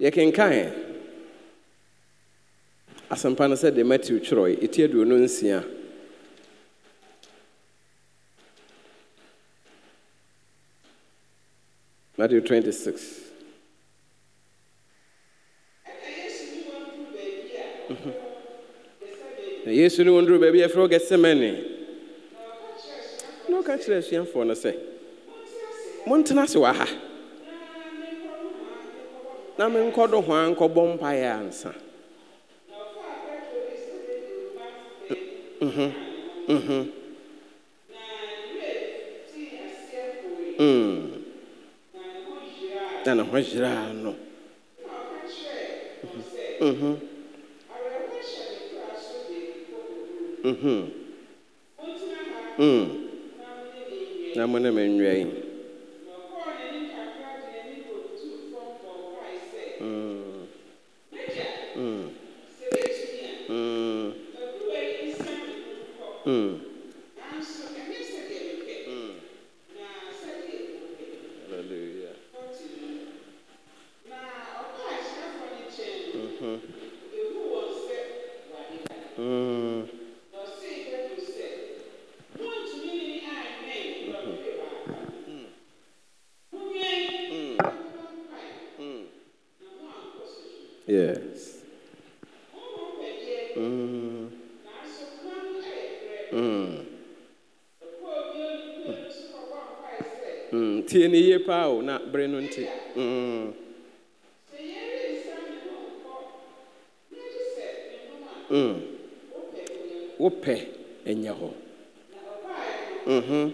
yɛkenkan asɛmpa no sɛdeɛ matthew twerɛe ɛti aduonu nsia. Matthew 26 na yesu ne wɔnduru baabi a yɛfrɛ hɔ gɛsemane na ɔka kyerɛ asuafoɔ no sɛ montena ase wɔ ha. na menkɔdɔ hwan nkɔbɔ mpaeɛ ansa? Mm-hmm. Mm-hmm. Mm. Na ne ho hyeraa no. Mm-hmm. Mm. Na mo ne mennwɛn Yes. Mm. Mm. Mm. Tie ne yie paa o na bere no nti. Mm. Mm. Wopɛ ɛnyɛ hɔ. Mhm.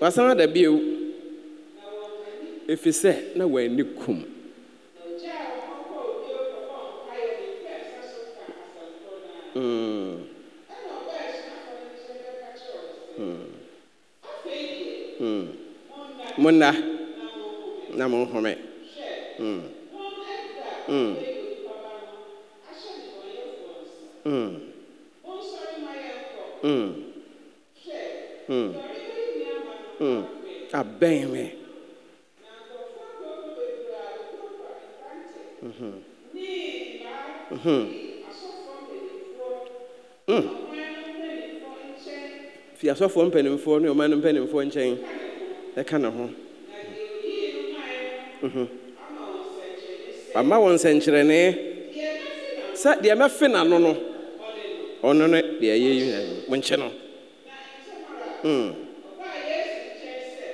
Wasan ada bio. sɛ na wɔn kum. Monna na monhome. Mm. Mm. Mm. Mm. Mm. Mm. Abɛn me. Mhm. Mhm. Mm. Fi asɔfoɔ mpanimfoɔ ne ɔman no mpanimfoɔ nkyɛn ɛka ne ho. Mhm. Ama wɔn nsɛnkyerɛnne sɛ deɛ mɛfe n'ano no ɔno ne deɛ ɛyɛ yi nkye no. Mm.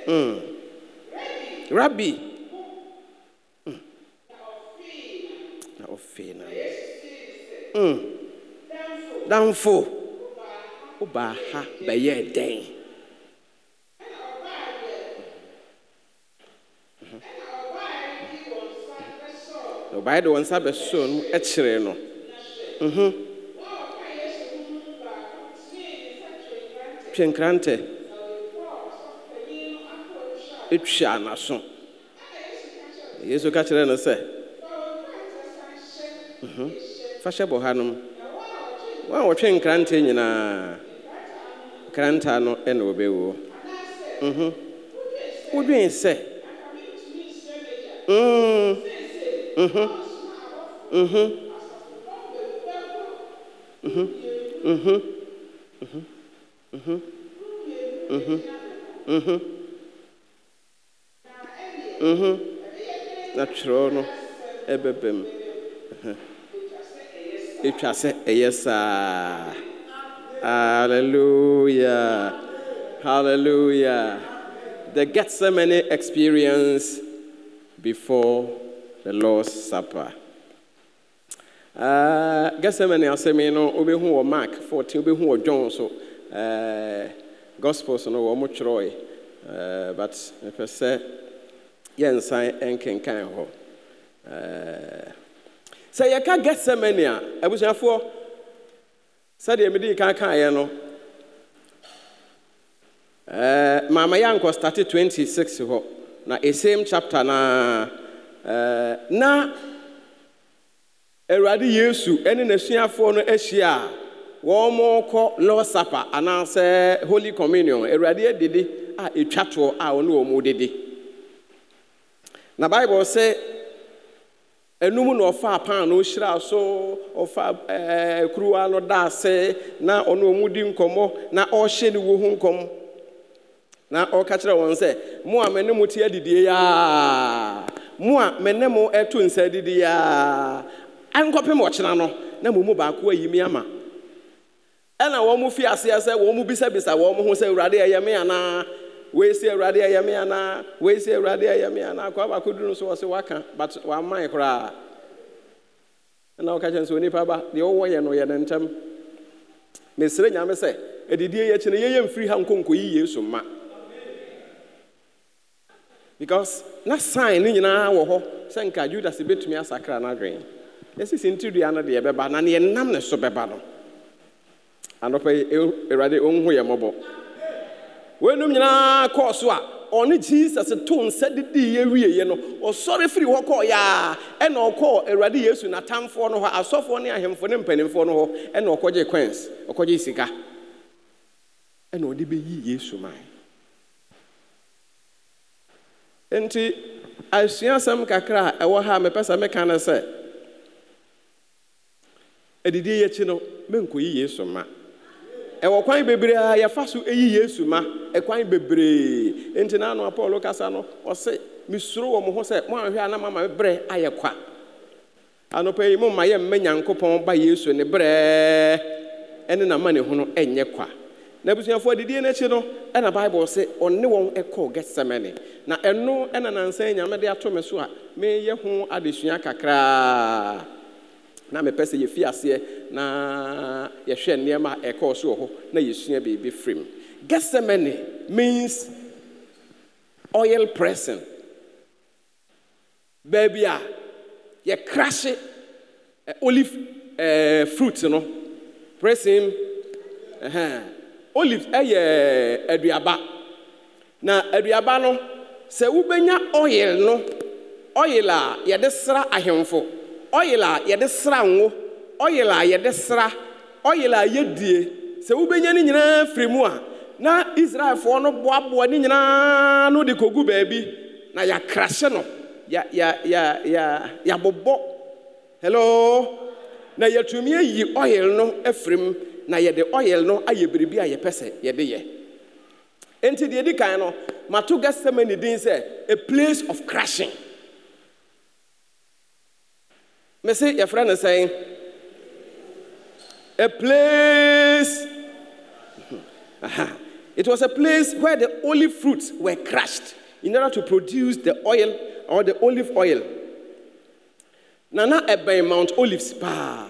Mm. Rabbi. Mm. Na ɔfee na. Damfo. Wobaa ha bɛyɛɛ dɛn? Ɔbaeɛ de wɔn nsa bɛsoo no kyeree no Mhm. twe nkrantɛ ɛtwa n'aso yesu ka kyerɛ no sɛ Mhm. fa hyɛ bɔ ha nom wɔn a wɔtwe nkrantɛ nyinaa krantaa no ɛna wɔbɛwuo Mhm. wodwen sɛ Mm. Mhm. Mm-hmm. Mm-hmm. Mm-hmm. Mm-hmm. Mm-hmm. Mm-hmm. Mhm. Mhm. Na twerɛ no ɛbɛba mu. Mhm. Ɛtwa sɛ ɛyɛ saa. Hallelujah. Hallelujah. The Gethsemane experience before the lord's supper. Uh, gethsemane asɛm no wobɛhu wɔ mark 14 wobɛhu wɔ john so uh, gospels no wɔ mo twerɛe uh, but mepɛ sɛ yɛnsan nkenkan hɔ. Sɛ yɛka gethsemane a abusuafoɔ sɛdeɛ medei ka kaeɛ no maama yɛankɔ state 26 hɔ. Na ɛsem chapter naa na awurade yesu ne n'asuafoɔ no ahyia a wɔrekɔ lord anaasɛ holy communion awurade adidi a ɛtwa toɔ a ɔne wɔn didi na bible sɛ ɛnum na ɔfa pan no hyira so ɔfa ɛɛ kuruwa no da ase na ɔno ɔmo di nkɔmɔ na ɔrehyɛ ne wo ho nkɔm. Na ɔka kyerɛ wɔn sɛ mo a ne mo te adidie yaa mo a me ne mo ɛto nsa adidi yaa ankɔpem ɔkyena no na mo mu baako ayi mi ama. Ɛna wɔn mo fi aseɛ sɛ wɔn mo bisabisa wɔn mo ho sɛ awurade ɛyɛ me anaa wei si awurade ɛyɛ me anaa wei si awurade ɛyɛ me anaa akɔ baako duru so wɔsɛ waka but waman koraa. Ɛna ɔka kyerɛ sɛ onipa ba deɛ ɔwɔ yɛ no yɛ ne ntɛm. Mesrɛ nyame sɛ adidie yɛ akyi no yɛyɛ mfiri ha nkɔnkɔyi yesu ma because na sign ne nyinaa wɔ hɔ sɛ nka judas bɛtumi asakra n'adwene yɛsisi ntidua no deɛ ɛbɛba na neɛ nam ne so bɛba no. Anɔpa yi ɔnhu yɛ mmɔbɔ. Wɔnum nyinaa kɔɔ so a ɔne jesus to nsa didii yɛ wieɛ no ɔsɔre firi hɔ kɔɔyɛ a ɛna ɔkɔɔ awurade yesu n'atamfoɔ no hɔ asɔfoɔ ne ahemfo ne mpanimfoɔ no hɔ ɛna ɔkɔgye coins ɔkɔgye sika. Ɛna ɔde bɛyi yesu mae. Nti asuasɛm kakra a ɛwɔ ha a mepɛ sɛ meka no sɛ adidie yɛ akyi no menkɔyi yesu ma. Ɛwɔ kwan bebree a yɛfa so yi yesu ma ɛkwan bebree. Nti n'ano a paul kasa no ɔse mesuro wɔ mo ho sɛ mo ahwɛ a na mama berɛ ayɛ kwa. Anɔpa yi momma yɛmma nyankopɔn ba yesu ne berɛ ɛne nama ne ho no ɛnyɛ kwa. Na abusuafoɔ adidie no ɛna bible sɛ ɔne wɔn ɛkɔɔ gethsemane. Na ɛno ɛna nansa nyame de ato me so a meyɛ ho adesua kakraa na mepɛ sɛ yɛfi aseɛ na yɛhwɛ nneɛma a ɛkɔɔ so wɔ hɔ na yɛsua firim means oil pressing. Baabi a yɛkrahye olive uh, fruit no pressing uh-huh. Olive ɛyɛ aduaba. Na aduaba no sɛ wobɛnya oil no oil a yɛde sra ahemfo oil a yɛde sra ngo oil a yɛde sra oil a yɛdie sɛ wobɛnya no nyinaa firi mu a na israelfoɔ no boaboa ne nyinaa no de kɔgu baabi na yɛakrahye no yɛabobɔ hello? Na yɛatumi ayi oil no afirim na yɛde oil no ayɛ biribi a yɛpɛ sɛ yɛde yɛ. Enti deɛ di kan no mato gethsemane din sɛ a place of crashing me se yɛfrɛ no sɛn? A place. It was a place where the olive fruits were crushed in order to produce the oil or the olive oil. Na na ɛbɛn mount olives paa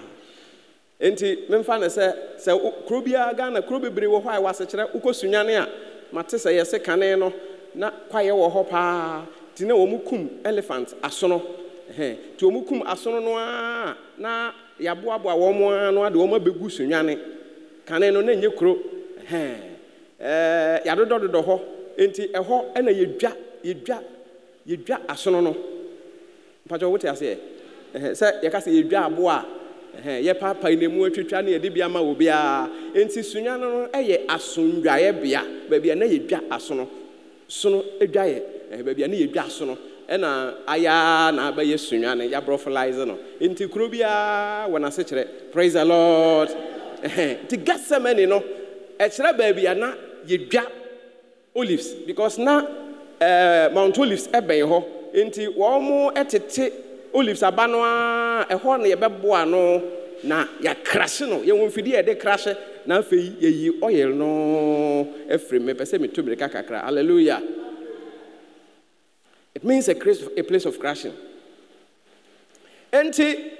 nti memfa no sɛ sɛ kuro biara ghana kuro bebree wɔ hɔ a wɔasekyerɛ wokɔ sunyane a mate sɛ yɛse kane no na kwaeɛ wɔ hɔ paa. Nti na wɔn kum elephant asono. Nti wɔn kum asono no ara na yɛaboaboa wɔn ara de wɔn abɛgu sunyane kane no na nyɛ kuro. Ɛɛ yɛadodɔdodɔ hɔ. Nti ɛhɔ ɛna yɛdwa yɛdwa yɛdwa asono no. Mpatsɛ wote aseɛ. Sɛ yɛka sɛ yɛdwa aboa a yɛpaapae na mu atwitwa ne yɛde bi ama wɔ biara nti sunya no yɛ asondwaeɛbea baabi a na yɛdwa asono sono dwaeɛ baabi a na yɛdwa asono ɛna ayɛ na abɛyɛ sunya no yɛabrɔfolise no. Nti kuro biara wɔ n'asekyerɛ praise the lord. Nti gethsemane no ɛkyerɛ baabi a na yɛdwa olives. Because na mount olives bɛn hɔ nti wɔn mo tete olives aba no a ɛhɔ na yɛbɛboa no na yɛakrahye no. Yɛwɔ mfidie yɛde krahye na afei yɛyi oil no afiri mepɛ sɛ meto mirika kakra. Hallelujah. It means a, a place of crashing enti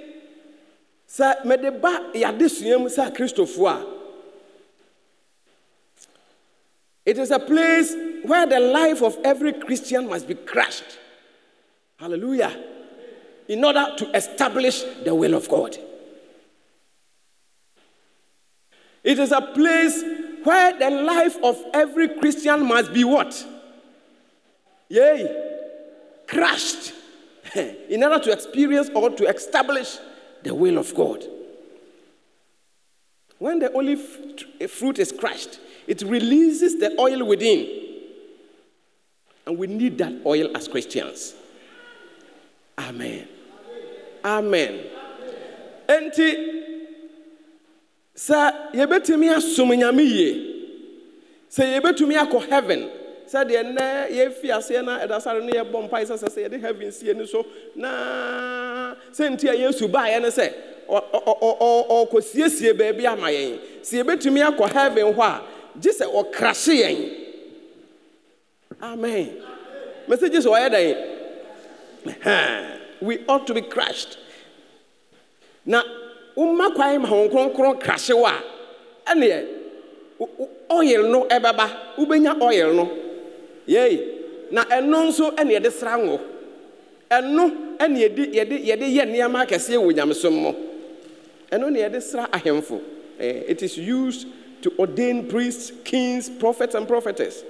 sɛ mede ba yɛade sua mu sɛ akristofoɔ a it is a place where the life of every christian must be crushed. Hallelujah in order to establish the will of God. It is a place where the life of every Christian must be what? Yay, crushed in order to experience or to establish the will of God. When the olive fruit is crushed, it releases the oil within. And we need that oil as Christians. amen. Amen. Enti sɛ yɛbɛtumi asom nyame yie sɛ yɛbɛtumi akɔ heaven sɛdeɛ nnɛ yɛfi aseɛ na ɛdasare no yɛbɔ mpae sɛ sɛ sɛ yɛde heaven sie ni so na sɛnti a yesu baeɛ ne sɛ ɔkɔsiesie baabi ama yɛn. Sɛ yɛbɛtumi akɔ heaven hɔ a gye sɛ ɔkrahye yɛn. Amen. Mɛsɛ gye sɛ ɔyɛ dɛn? We ought to be crushed. Na woma kwan ma ho kronkron wo- oil no ɛbɛba wobɛnya oil no. Yei na ɛno nso ɛne yɛde sra ngo ɛno ɛne yɛde yɛde yɛde yɛ nneɛma akɛseɛ wɔ nyamesom ɛno ne yɛde sra ahemfo. Eh, it is used to ordain priests kings prophets and prophetess.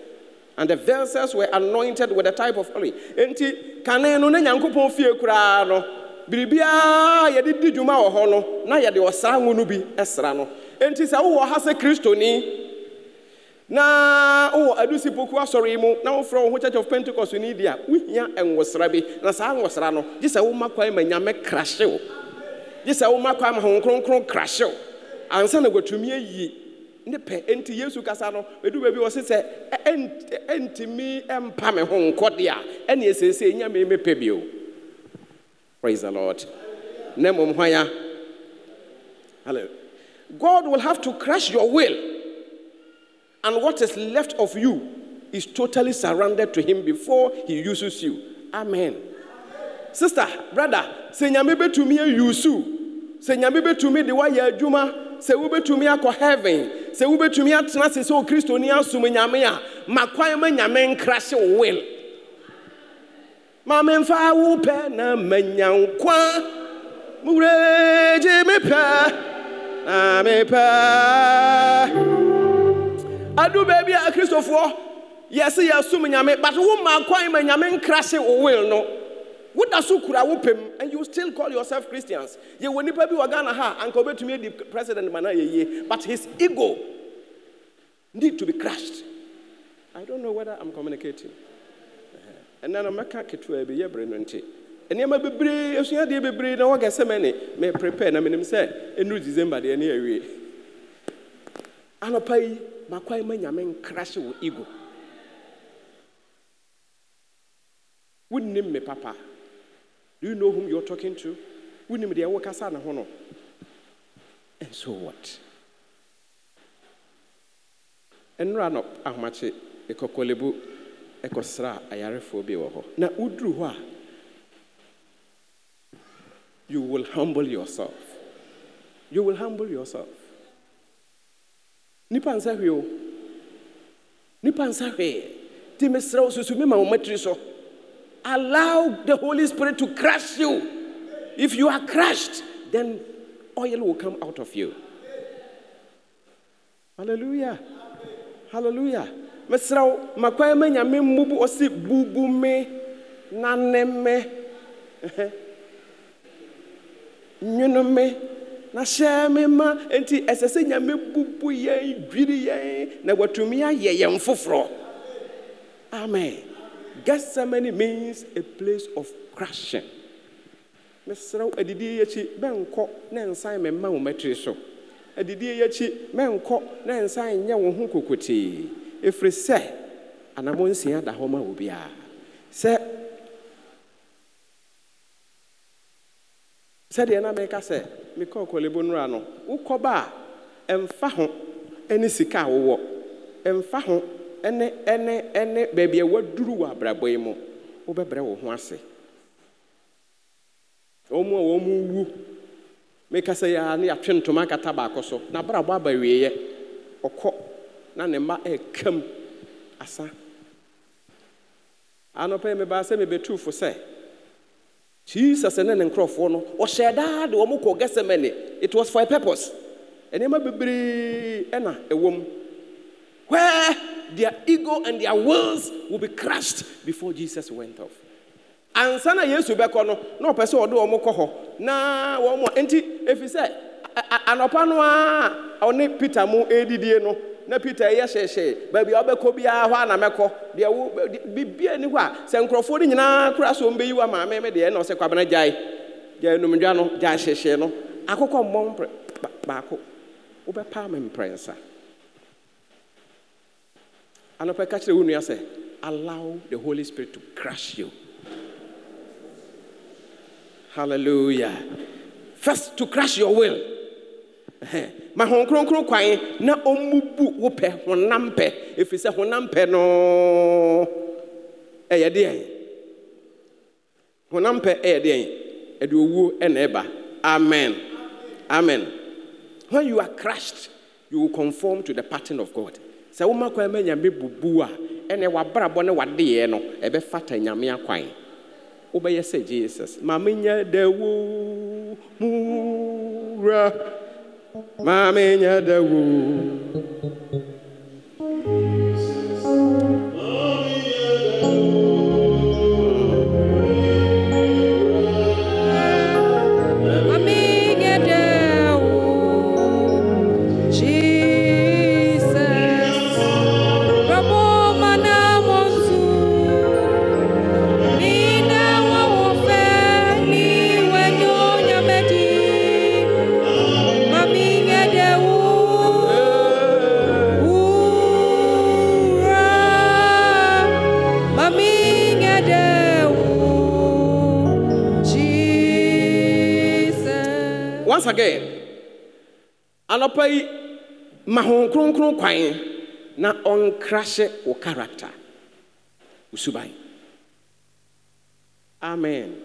And the vessels were anointed with a type of oil. Enti kane no ne nyankopɔn fie koraa no biribiara yɛde di dwuma wɔ hɔ no na yɛde ɔsra wo no bi ɛsra no. Enti sɛ wowɔ ha sɛ kristoni na wowɔ adusipoku asɔre yi mu na wofrɛ wo ho church of pentecost ni di a wohia nwosra bi. Na saa nwosra no gye sɛ woma kwan ma nyame krahyew. Gye sɛ woma kwan ma honhonkronkron krahyew. Ansa na watumi ayi ne pɛ enti yesu kasa no ɛdu baabi wɔ se sɛ ɛntumi me ho nkɔde a ɛne ɛseesei nya me mepɛ praise the lord. Na mmom hwan a Hallelujah. god will have to crush your will and what is left of you is totally surrendered to him before he uses you. Amen. Sister brother sɛ nyame bɛtumi ayusu sɛ nyame bɛtumi de woayɛ adwuma sɛ wobɛtumi akɔ heaven sɛ wobɛtumi atena se sɛ okristoni asom nyame a ma kwan ma nyame nkrahye wo will. Ma memfa wo pɛ na manya nkwa. Mewurɛ gye me pɛ na mepɛ adu baabi a akristofoɔ yɛse yɛsom nyame but woma kwan ma nyame nkrahye wo will no woda so kura wo pɛm and you still call yourself christians. Yɛwɔ nnipa bi wɔ ghana ha anka president ma no but his ego need to be crushed. I don't know whether i'm communicating. Eh, Ɛnɛ no mɛka ketewa bi yɛ bere no nti. Nneɛma bebree asuadeɛ bebree na wɔgɛ sɛ mɛne me prepare na menim sɛ ɛnuru december deɛ ne awie. Anɔpa yi makwan ma nyame nkrahye wo ego. Wonnim me papa do you know whom you're talking to? And so what? Ɛnora no ahomakye ɛkɔkɔlebu ɛkɔsra ayarefoɔ bi wɔ hɔ na woduru hɔ a you will humble yourself. You will humble yourself. Nipa nsa hwee o. Nipa nsa hwee ti mesrɛ wo susu so allow the holy spirit to crush you. If you are crushed then oil will come out of you. Hallelujah. Hallelujah. Nyame bubu me me na ma. Nyame bubu dwiri na watumi amen gethsemane means a place of crushing. Mesrɛ adidie yi akyi bɛnkɔ na nsan memma wo matiri so. Adidie yi akyi mɛnkɔ na nsan nyɛ wo ho kokotee. Ɛfiri sɛ anammɔ nsia da hɔ ma wo biara. Sɛ sɛdeɛ na meka sɛ mekɔ kɔlebo nora no wokɔba a ɛmfa ho ne sika a wowɔ. Ɛmfa ho ne ne ne baabi a waduru wɔ abrabɔ yi mu wobɛbrɛ wo ho ase. Wɔn a wɔn wu. Meka sɛ yɛa ne yɛatwe ntoma akata baako so. Na abrabɔ aba wieɛ ɔkɔ na ne mma ɛrekam asa. Anɔpɛ yi mebaa sɛ mebɛtu fo sɛ jesus ne ne nkurɔfoɔ no ɔhyɛ daa de wɔn kɔ gɛsɛmɛne it was for a purpose. Nneɛma bebree ɛna ɛwɔ mu. Where their ego and their wills will be crushed before jesus went off. Ansa na yesu bɛkɔ no na ɔpɛ kɔ hɔ. Na wɔn mo nti efi sɛ anɔpa no a ɔne peter mu edidie no na peter yɛ hyɛhyɛ. Baabi a ɔbɛkɔ biara hɔ a na mɛkɔ. Deɛ wo bibia ni hɔ a sɛ nkurɔfoɔ no nyinaa kora so wɔn bɛyi wa maame mi deɛ ɛna ɔsɛ kwabena gyae. Gya numdwa no gya ahyehyɛ no. Akokɔ mmɔ mprɛ baako. Wobɛpa me mprɛnsa anɔpɛ ka kyerɛ wo nua sɛ allow the holy spirit to crush you. Hallelujah. First to crush your will. Ma hon kronkron kwan na ɔmmubu wo pɛ honam pɛ. Ɛfiri sɛ honam pɛ no ɛyɛ deɛn? Honam pɛ ɛyɛ deɛn? Ɛde owuo ɛna ɛba. Amen. Amen. When you are crushed you will conform to the pattern of god sɛ woma kwan ma nyame bubu a ɛne wabrabɔ ne wadeeɛ no ɛbɛfata nyame akwan. Wobɛyɛ sɛ jesus. Mamenyɛ dawo mura mamenyɛ dawo again anɔpa yi ma hon kronkron kwan na ɔnkrahye wo character. Wo suban amen.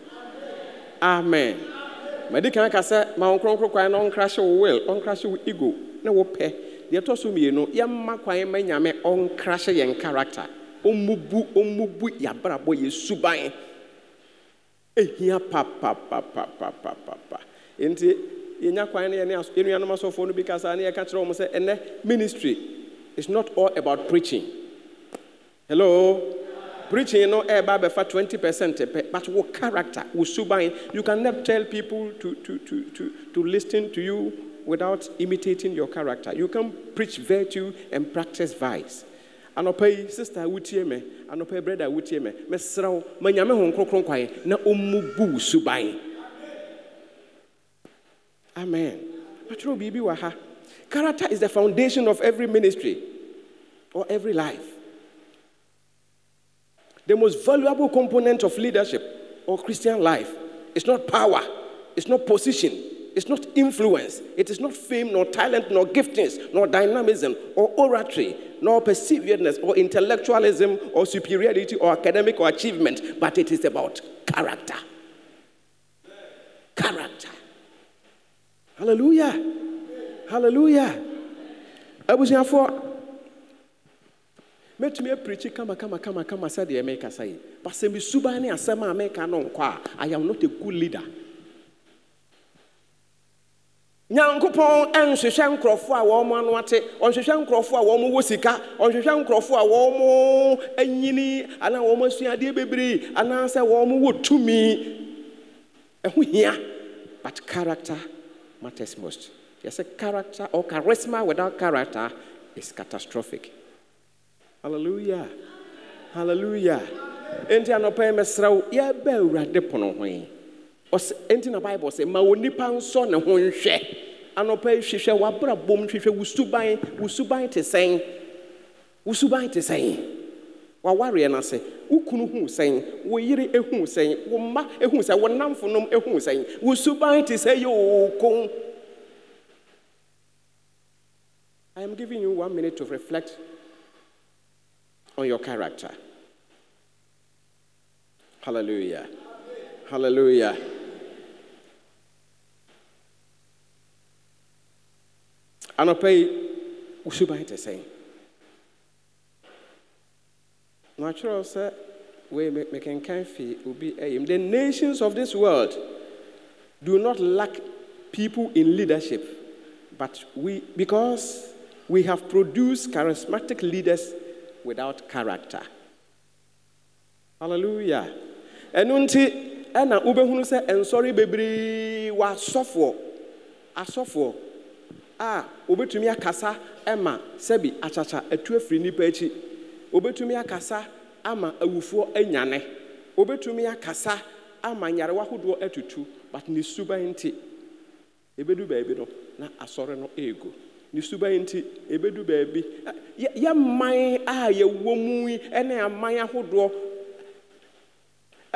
Amen. Madi kan ka sɛ ma hon kronkron kwan na ɔnkrahye wo will ɔnkrahye wo ego na wopɛ deɛ ɛtɔ so mmienu yɛmma kwan ma nyame ɔnkrahye yɛn character. Ɔmmubu ɔmmubu yɛabrabɔ yɛ suban. Ehia papapapapapapa. Nti yɛnya kwan no yɛne yɛnuanom asɔfoɔ no bi kasa ne yɛka kyerɛ wɔn sɛ ɛnɛ ministry. Is not all about preaching. Hello? Preaching no ɛɛba eh, abɛfa 20 percent eh, pɛ but wo character wo suban you can never tell people to, to, to, to, to listen to you without imitating your character. You can preach virtue and practice vice. Anɔpa yi sister wotie me anɔpa yi brother wotie me mesrɛ wo ma nyame ho nkronkron kwan na ɔmmubu wo suban amen character is the foundation of every ministry or every life the most valuable component of leadership or Christian life is not power, it's not position, it's not influence, it is not fame, nor talent, nor giftings, nor dynamism, or oratory, nor perseverance, or intellectualism, or superiority, or academic or achievement, but it is about character. Character. Hallelujah. Hallelujah. abusuafoɔ mɛtumi apirikyi kama sɛdeɛ mekasa yi but sɛ mesuban ne asɛm a meka no nkɔ a i am not a good leader nyankopɔn nhwehwɛ nkurɔfoɔ a wɔn ano ate ɔnhwehwɛ nkurɔfoɔ a wɔn wɔ sika ɔnhwehwɛ nkurɔfoɔ a wɔn anyini anaa wɔn asua adeɛ bebree anaasɛ wɔn wɔ tumi ɛho hia but character matters most. Yɛsɛ character or charisma without character is catastrophic. Hallelujah. Hallelujah. Enti anɔpa yi mɛsrɛ yɛbɛ awurade pono ho enti na bible sɛ ma onipa nsɔ ne ho nhwɛ anɔpa yi hwehwɛ w'abrabom hwehwɛ wo suban te sɛn. Wo te sɛn sɛn sɛn sɛn sɛn sɛ I am giving you one minute to reflect on your character. Hallelujah. Hallelujah. Anɔpa yi, wo sɛn? Na atwerɛ sɛ wei me- mekenkan fi obi ayim. The nations of this world do not lack people in leadership, but we because we have produced charismatic leaders without character. Hallelujah. Ɛno nti ɛna wobɛhunu sɛ nsɔre bebree wɔ asɔfoɔ asɔfoɔ a wobɛtumi akasa ma sɛbi akyakya atu afiri nnipa akyi wobɛtumi akasa ama awufoɔ anyane. Wobɛtumi akasa ama nyarewa ahodoɔ atutu but ne suban nti ɛbɛdu baabi no na asɔre no ɛregu ne suban nti ɛbɛdu baabi. Yɛ yɛ man a yɛwɔ mu yi ne aman ahodoɔ.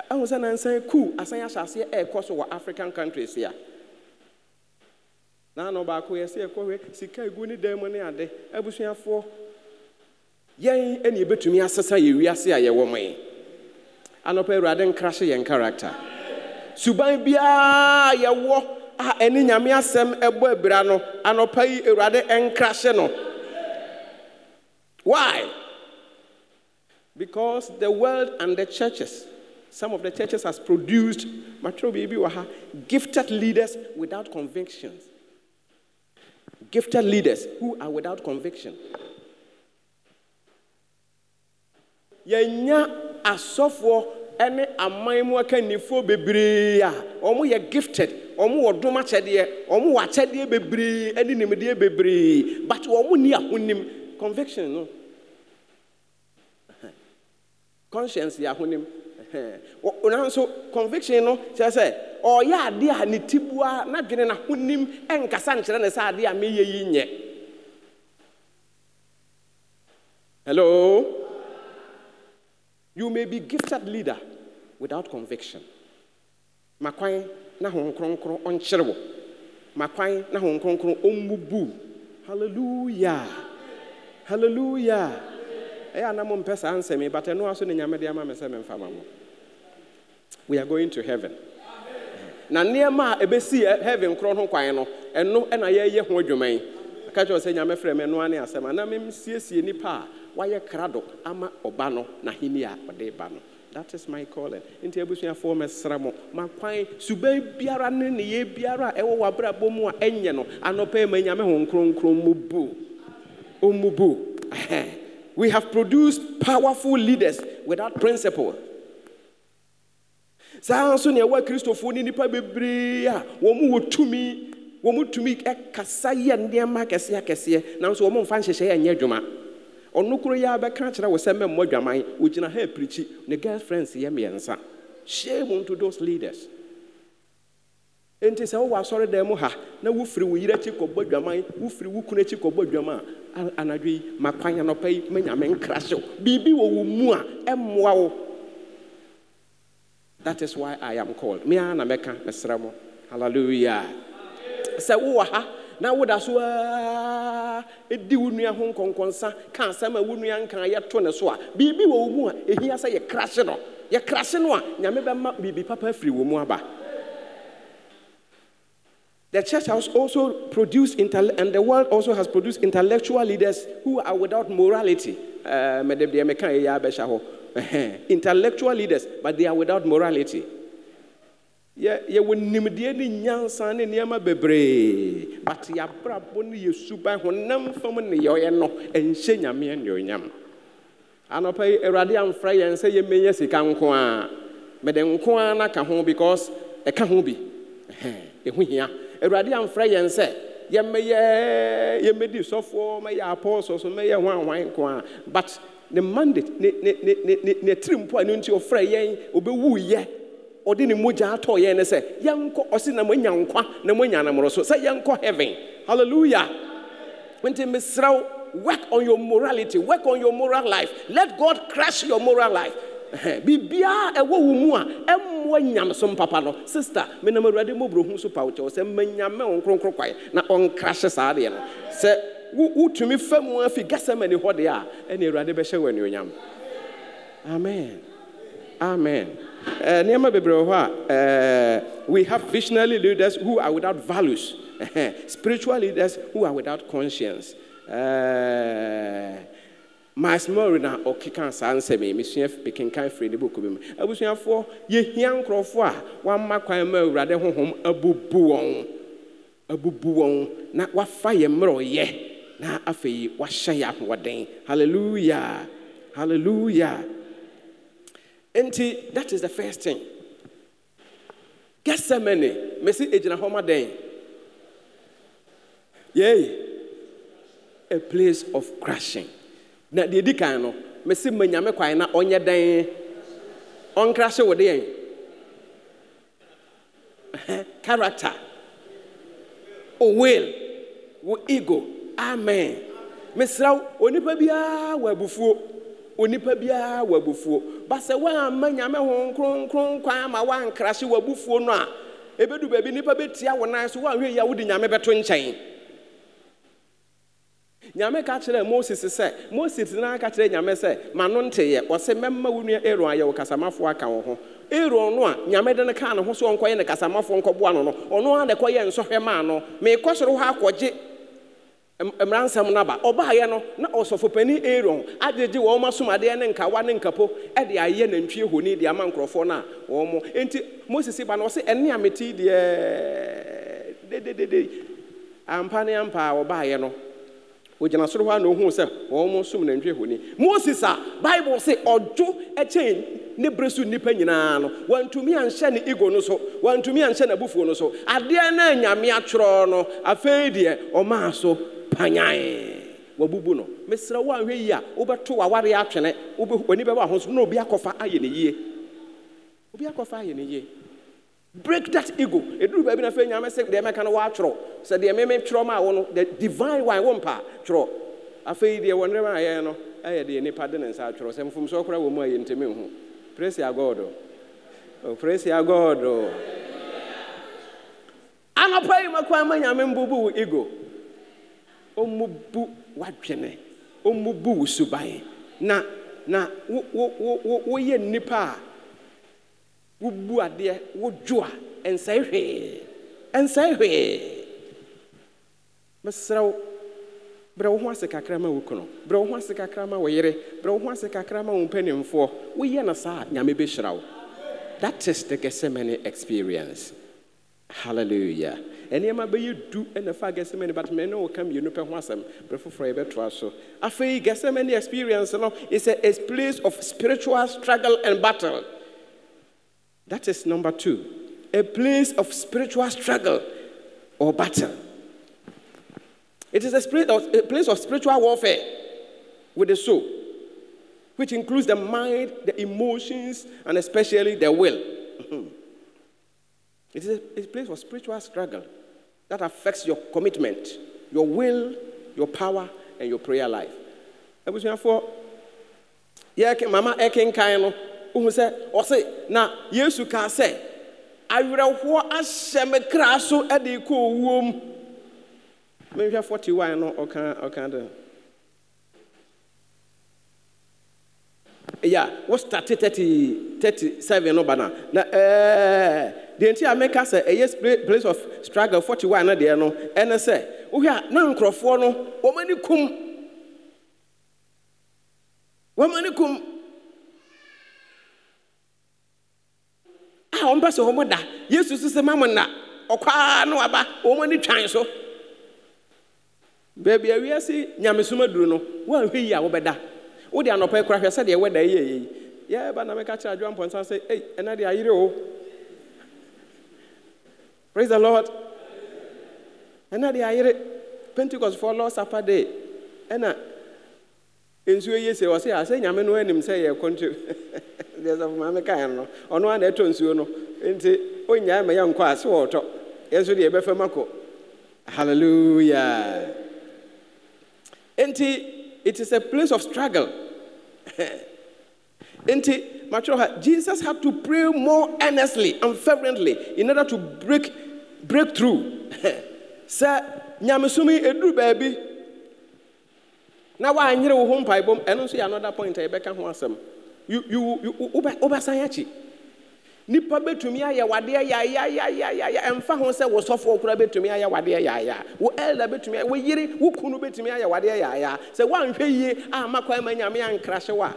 Ahu sɛ nansan ku asan ahyɛ ɛrekɔ so wɔ african countries a naanọ baako yɛsɛ yɛkɔhwɛ sika egu ne dan mu ne ade. Abusuafoɔ yɛn ɛna yɛbɛtumi asesa yɛ wiase a yɛwɔ mo yi anɔpɛ awurade nkrahye yɛn character. Suban biara yɛwɔ a ɛne nyame asɛm ɛbɔ abira no anɔpa yi awurade nkrahye no. Why? Because the world and the churches some of the churches has produced gifted leaders without convictions. Gifted leaders who are without conviction. Yɛnya asɔfoɔ ne aman mu akannifoɔ bebree a wɔyɛ gifted, wɔn wɔ dom akyɛdeɛ, wɔn wɔ akyɛdeɛ bebree ne nimdeɛ bebree, but wɔn ni ahonim conviction no. Conscience yɛ ahonim. nanso conviction no? Kyerɛ sɛ ɔyɛ adeɛ a ne ti bua n'adwene n'ahonim nkasa nkyerɛ ne sɛ adeɛ a meyɛ yi nyɛ hello? You may be gifted leader without conviction. Makwan na ho nkronkron ɔnkyerɛ makwan na ho nkronkron hallelujah. Hallelujah. Ɛyɛ na mompɛ saa nsɛm but ɛno aso ne nyame ama me sɛ memfa ma mo. We are going to heaven. Na nneɛma a ɛbɛsi heaven korɔ ho kwan no ɛno ɛna yɛyɛ ho adwuma yi aka kyerɛ sɛ nyame frɛ me ɛno ane asɛm a na memsiesie nnipa a wayɛ krado ama ɔba no n'ahenni a ɔde ba no. That is my calling. Nti abusuafoɔ mɛsrɛ mo makwan suban biara ne neyɛ biara a ɛwɔ w'abrabɔ mu a ɛnyɛ no anɔpɛ ma nyame ho nkronkron mu bu. Umubu. We have produced powerful leaders without principle. saa nso na ɛwɔ kristofoɔ ne nnipa bebree a wɔn mu wɔ tumi wɔn mu tumi kasa yɛ nneɛma akɛseɛ akɛseɛ nanso wɔn mfa nhyehyɛ yɛ nyɛ adwuma. Ɔno koro yi a bɛka kyerɛ wɔ sɛ mɛmmɔ adwaman. Wɔgyina ha apirikyi. Ne girlfriends yɛ mmiɛnsa. Shame unto those leaders. Enti sɛ wowɔ asɔredan mu ha na wofiri wo yere akyi kɔbɔ dwaman wofiri wo kunu akyi kɔbɔ dwaman a anadwo yi makwan anɔpa yi manyame nkra hyew. Biribi wɔ wo mu a ɛmmoa wo. That is why i am called. Me ara na mɛka mesrɛ mo. Hallelujah. Sɛ wowɔ ha na woda so aa ɛdi wo nua ho nkɔnkɔnsa ka asɛm a wo nua nka yɛto ne so a biribi wɔ wo mu a ɛhia sɛ yɛkrahye no yɛkrahye no a nyame bɛma biribi papa afiri wɔ mu aba The church has also produced, intell- and the world also has produced intellectual leaders who are without morality. Uh, intellectual leaders, but they are without morality. Yɛ- yɛwɔ nimdeɛ ne nyansa ne nneɛma bebree, but yɛabrabɔ ne yɛ suban honam fam ne yɛɔyɛ no ɛnhyɛ nyame anuonyam. anɔpa yi awurade amfra yɛn sɛ yɛmmɛnya sika nko a. Mede nko a na ka ho because ɛka ho bi. Ɛho hia. Awurade amfra yɛn sɛ yɛmmɛyɛ yɛmmɛdi sɔfoɔ mɛyɛ apɔsɔ so mɛyɛ ho ahwan nko a. But ne mandate ne ne ne ne ne ne tiri mpo a ne nti ɔfrɛ yɛn ɔbɛwu yɛ ɔde ne mogya atɔ yɛn ne sɛ yɛnkɔ ɔsi na moanya nkwa na moanya namoro so sɛ yɛnkɔ heaven. Hallelujah. Nti mesrɛ wo, work on your morality, work on your moral life. Let God crush your moral life. Ɛhɛn, biribiara ɛwɔ wo mu a ɛmmoa nyamesom papa no. Sister menam awurade mmɔborɔhu so pa wo kyɛw sɛ manyame wo nkronkro kwae na ɔnkrahye saa deɛ no. Sɛ wo- wotumi fa mu afi gasamani hɔ deɛ a ɛne awurade bɛhyɛ wo anuonyam. Amen. Amen. Eh, nneɛma bebree hɔ a eh, we have visionary leaders who are without values, spiritual leaders who are without conscience. Eh, Myles Munroe na ɔkeka saa nsɛm yi. Mesua pekenkan firi ne bɔkɔ bi mu. Abusuafoɔ yɛhia nkurɔfoɔ a wɔama kwan ma awurade honhom abubu wɔn. Abubu wɔn. Na wafa yɛ mmerɛyɛ na afei wahyɛ yɛ ahoɔden. Hallelujah. Hallelujah Nti, that is the first thing. Gethsemane, mesi egyina hɔ ma den. Yay. A place of crashing. Na deɛ di kan no, mesi ma nyame kwan na ɔnyɛ den. Ɛhɛ, character o will ego amen mesrɛ wo onipa biara wɔ abufuo onipa biara wɔ abufuo. Ba sɛ woamma nyame ho nkronkron kwan ama woankrahye w'abufuo no a ɛbɛdu baabi nnipa bɛtia wo nan so woanhwɛ yi a wode nyame bɛto nkyɛn. Nyame ka kyerɛɛ moses sɛ moses na ka kyerɛ nyame sɛ ma no nteyɛ ɔsɛ mɛma wo nua aaron ayɛ wo kasamafoɔ aka wo ho. Aaron no a nyame de no kaa ne ho so ɔnkɔyɛ ne kasamafoɔ nkɔboa no no ɔno ara na ɛkɔyɛ nsɔhwɛ maa no. Meekɔ soro hɔ akɔgye. Mmaransɛm no aba ɔbaeɛ no na ɔsɔfopani aaron agyegye wɔn asomadeɛ ne nkawa ne nkapo de ayɛ nantwie honi de ama nkurɔfoɔ no wɔn mo. Enti moses ba no ɔse ɛne a mete yi deɛ dededede ampa ne ampa a ɔbaeɛ no. Ogyina soro hɔ a na ohuu sɛ wɔn mo som nantwie honi moses a bible se ɔdwo kyɛn ne bere so nnipa nyinaa no. Wantumi anhyɛ ne ego no so wantumi anhyɛ n'abufuo no so. Adeɛ no a nyame no. Afei deɛ ɔmaa so panyan wabubu no. Mesrɛ wo anhwɛ yi a wobɛto waware atwene. W'ani bɛbɔ ahosuo na obi akɔfa ayɛ ne yie. Obi akɔfa ayɛ ne yie. Break that ego. Ɛduru baabi na afei nyame sɛ deɛ mɛka no wɔatwerɛ sɛ deɛ meme twerɛ ma wo no the divine one wo mpa twerɛ afei deɛ wɔ nnerɛma a yɛyɛ no ɛyɛ deɛ nipa de ne nsa atwerɛ sɛ mfomsoɔ kora wɔ mu a yɛntimi nhu. Praise god oh, ya god o. anɔpa yi makɔ ama nyame mbubu wo ego. Ɔmmubu w'adwene. Ɔmmubu wo suban na na wo- wo- wo- wo- woyɛ nnipa a wobu adeɛ wodwo a ɛnsɛe hwee. Ɛnsɛe hwee. Mesrɛ wo brɛ wo ho ase kakra ma wo kunu. Brɛ wo ho ase kakra ma wo yere. Brɛ wo ho ase kakra ma wo mpanimfoɔ. Woyɛ no saa nyame bɛhyira wo. That is the gethsemane experience. Hallelujah nneɛma bɛyɛ du ɛna fa gethsemane but mene wo ka mmienu pɛ ho asɛm berɛ foforɔ yɛbɛtoa so. Afei gethsemane experience no is a, a place of spiritual struggle and battle. That is number two. A place of spiritual struggle or battle. It is a, spirit of, a place of spiritual warfare with the soul which includes the mind the emotions and especially the will. Mm-hmm. It is a, a place of spiritual struggle that affects your commitment, your will, your power, and your prayer life. abusuafoɔ yɛke mama ɛkenkan no wohu sɛ ɔse na yesu kaa sɛ awerɛhoɔ ahyɛ me kra so de kɔ owuo mu. Menhwɛ 41 no ɔka ɔka de. Ya wo starte 30 37 no ba na na ɛɛ deɛ nti a meka sɛ ɛyɛ place of struggle 41 no deɛ no ɛne sɛ wohwɛ a na nkurɔfoɔ no wɔn ani kum. Wɔn ani kum. A wɔn pɛ sɛ wɔn da. Yesu sɛ sɛ mamu na ɔkwaa no waba wɔn ani twan so. Baabi a wiase nyamesoma duro no wɔanhwɛ yi a wɔbɛda wode anɔpa yi kora hwɛ sɛdeɛ wɔda yi yɛ yi yɛba na meka kyerɛ adwoa mpɔnsa sɛ ei ɛna deɛ ayere o. praise the lord. Ɛna deɛ ayere. Pentecost for lord supper day. Ɛna yi sɛ ɔsɛ a sɛ nyame no anim sɛ yɛ kɔntrib deɛ sɛ maame kae no. Ɔno a na ɛtɔ nsuo no nti ɔnyaa ma yɛnkɔ a sɛ wɔɔtɔ yɛnso deɛ yɛbɛfam akɔ hallelujah. Nti it is a place of struggle. Nti matwerɛ ha jesus had to pray more earnestly and fervently in order to break break through. Sɛ nyamesom yi ɛduru baabi na woanyere wo ho mpaebom ɛno nso yɛ another point a yɛbɛka ho asɛm. Wobɛsan akyi. Nipa bɛtumi ayɛ wadeɛ yayayayaya ɛmfa ho sɛ wo sɔfoɔ kora bɛtumi ayɛ wadeɛ yaya wo elda bɛtumi wo yere wo kunu bɛtumi ayɛ wadeɛ yaya sɛ woanhwɛ yie amma kwan ma nyame ankrahye wo a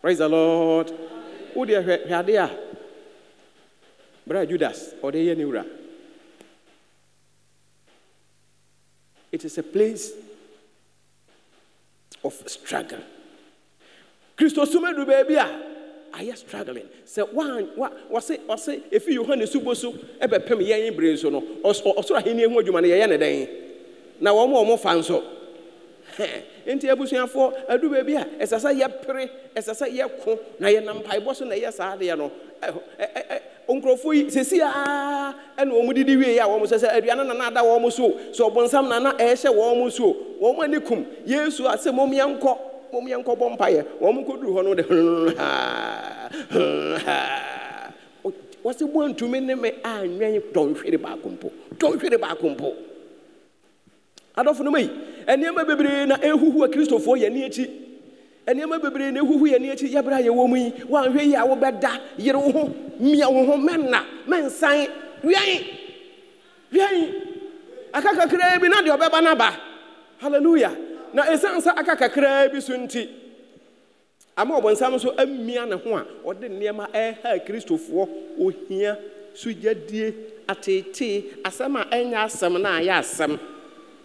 praise the lord. Wodeɛ hwɛ hwɛ adeɛ a judas ɔde yɛ ne it is a place of struggle. Kristosom adu baabi a ah, ayɛ struggling? Sɛ wɔse ɔse efi yohane subo so ɛbɛpem yɛn bere so no ɔs- ɔsoro ahenni ho adwuma no yɛyɛ ne dɛn na wɔn a wɔn fa nso hɛn, nti abusuafoɔ adu baabi a ɛsɛ sɛ yɛpere ɛsɛ sɛ yɛko na yɛnam mpaebɔ so na ɛyɛ saa adeɛ no. Nkurɔfoɔ yi sɛsi a ɛna wɔn didi wie a wɔn sɛ sɛ aduane nana ada wɔn so. So ɔbɔnsam nana ɛɛhyɛ wɔn so. Wɔn ani kum. Yesu a sɛ mom yɛnkɔ mom yɛnkɔ bɔ mpaeɛ. Wɔn kɔduru hɔ no de haa haa wɔsɛ moantumi ne me anwɛn dɔnhwere baako mpo. Dɔnhwere baako mpo adɔfo no ma yi nneɛma bebree na ɛhuhu a kristofoɔ yɛ akyi. Nneɛma bebree na ɛhuhu yɛ akyi. Yɛbrɛ a yɛwɔ mu yi woanhwɛ yi a wobɛda yere wo ho mmia wo ho mɛnna mɛnsan wɛn wɛn aka kakraa bi na deɛ ɔbɛba no aba na ɛsiane sɛ aka kakraa bi so nti ama ɔbɔnsam nso amia ne ho a ɔde nneɛma ɛha kristofoɔ ohia sugyadie ateetee asɛm a ɛnyɛ asɛm na ayɛ asɛm.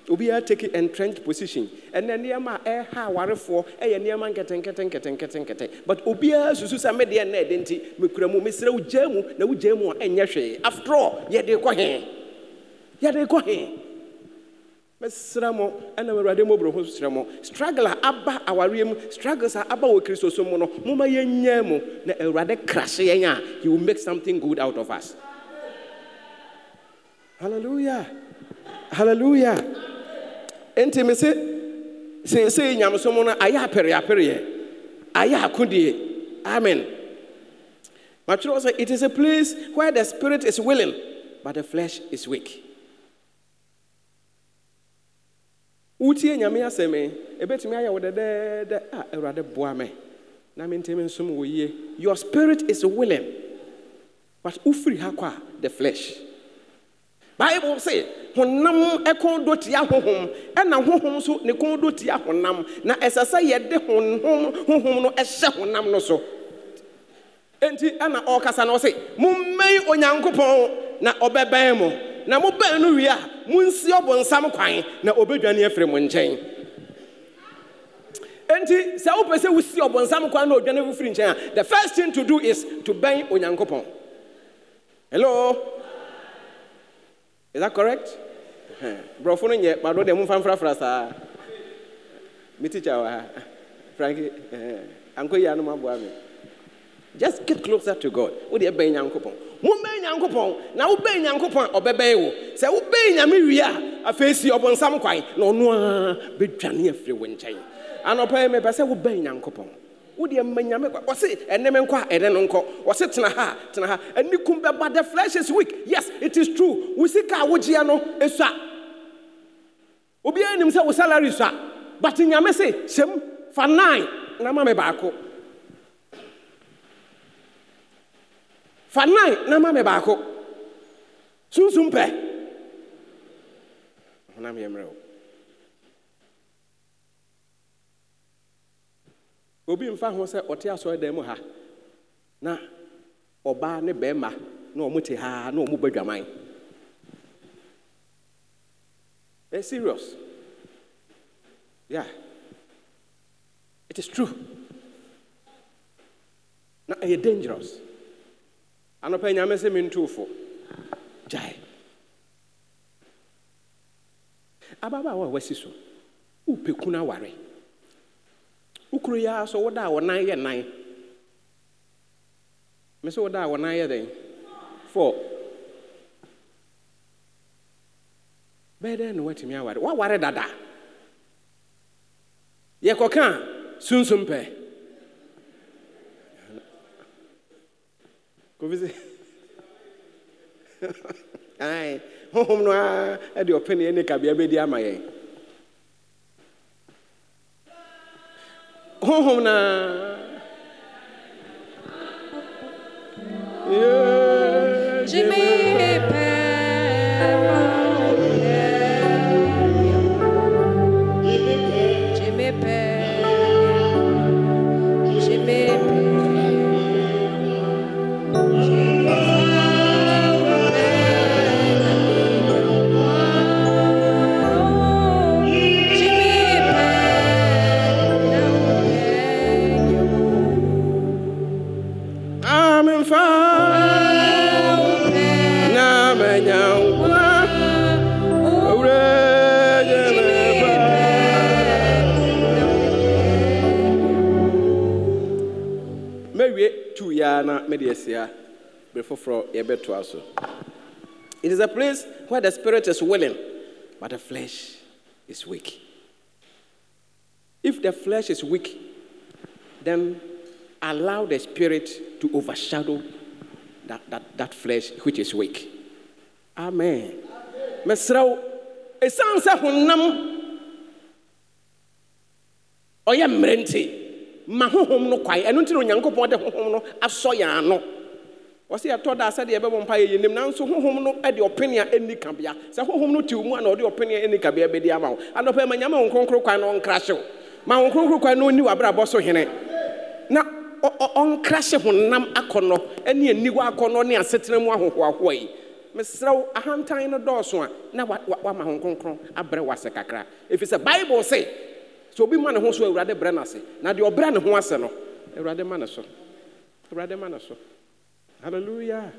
Obiara take entrenched position. Ɛnɛ nneɛma a ɛha awarefoɔ ɛyɛ nneɛma nkɛtɛnkɛtɛnkɛtɛnkɛtɛ. But obiara susu sɛ medeɛ nnɛ ɛde nti mekura mu mesrɛ wo gyaa mu na wogyaa mu a ɛnyɛ hwee. After all yɛde kɔ he yɛde kɔ he mesrɛ mo ɛna awurade mmɔborɔ ho serɛ mo struggle a aba awareɛ mu struggles a aba wɔ kristo so mu no momma yɛnyaa mu na awurade krahye yɛn a he will make something good out of us. Hallelujah. Hallelujah enti me se seesei nyamesom no ayɛ apereapereɛ ayɛ akodie. Amen. Matwerɛ sɛ it is a place where the spirit is willing but the flesh is weak. Wotie nyame asɛm ɛbɛtumi ayɛ wo dɛdɛɛdɛ. A awurade boa me. Na mentimi nsom wɔ yie. Your spirit is willing but wofiri ha kɔ a the flesh bible se honam ɛkɔn tia honhom. Ɛna honhom nso ne kɔn tia honam. Na ɛsɛ sɛ yɛde honhom honhom no ɛhyɛ honam no so. Enti ɛna ɔrekasa no ɔse mommɛn onyankopɔn na ɔbɛbɛn mo. Na mobɛn no wie a monsi ɔbonsam kwan na ɔbɛdwane afiri mo nkyɛn. Enti sɛ wopɛ sɛ wosi ɔbonsam kwan na ɔdwane afiri nkyɛn a the first thing to do is to bɛn onyankopɔn. Hello? Is that correct? Borɔfo no nyɛ bado deɛ momfa mfrafra saa me teacher wɔ ha franki eh, ankɔ yi me. Just get closer to god. Wode ɛbɛn nyankopɔn mommɛn nyankopɔn na wobɛn nyankopɔn a ɔbɛbɛn wo. Sɛ wobɛn nyame wie a afei si ɔbɔnsam kwan na ɔno a bɛdwane afiri wo nkyɛn. Anɔpa yi mepɛ sɛ wobɛn nyankopɔn wodeɛ mma nyame kwa ɔse ɛne me nkɔ a ɛne no nkɔ. Ɔse tena ha tena ha. Ani kum bɛba the flesh is weak yes it is true. Wo sika a wogyeɛ no ɛsua. Obiara nim sɛ wo salary sua. But nyame se hyɛm fa nine na ma me baako. Fa nine na ma me baako. Sunsum pɛ. Honam yɛ mmerɛ wo obi mfa ho sɛ ɔte asɔredan mu ha na ɔbaa ne bɛrima na ɔmo te ha na ɔmo bɔ dwaman. Ɛ serious? Yeah. It is true. Na ɛyɛ dangerous. Anɔpa nyame sɛ mentuufo gyae. Ababaawa a wasi so wopɛ kunu aware. Wokuro yi ara so woda a wɔnan yɛ nan me sɛ woda a wɔnan yɛ dɛn fɔ bɛyɛ dɛn na woatumi aware woaware dada? Yɛkɔka sunsum pɛ kofi sɛ Ae, honhom no ara ɛde ɔpɛ ne ɛne kabea bɛdi ama yɛn honhom na Yeah, mɛde asia bere foforɔ yɛbɛtoa so it is a place where the spirit is willing but the flesh is weak. If the flesh is weak then allow the spirit to overshadow that, that, that flesh which is weak. Amen ma honhom no kwae. Ɛno nti na onyankopɔn de honhom no asɔ yɛn ano. Ɔsɛ yɛtɔ da sɛdeɛ yɛbɛbɔ mpa yɛ yɛnim nanso honhom no de ɔpene a ɛnni kabea. Sɛ honhom no tiw mu a na ɔde ɔpene a ɛnni kabea bɛdi ama wo. Anɔpɛ ma nyama wo nkronkro kwan na ɔnkra hye wo. Ma wo nkronkro kwan na ɔnni w'abrabɔ so hene. Na ɔnkra hye honam akɔnnɔ ne aniwa akɔnnɔ ne asetena mu ahohoahoa yi. Mesrɛ wo ahantan no dɔɔso a na wa- wa- wama ho nkronkron abrɛ wo ase kakra. Ɛfiri sɛ bible se sɛ obi ma ne ho so awurade brɛ no ase. Na deɛ ɔbrɛ ne ho ase no awurade ma ne so. Awurade ma ne so. Hallelujah.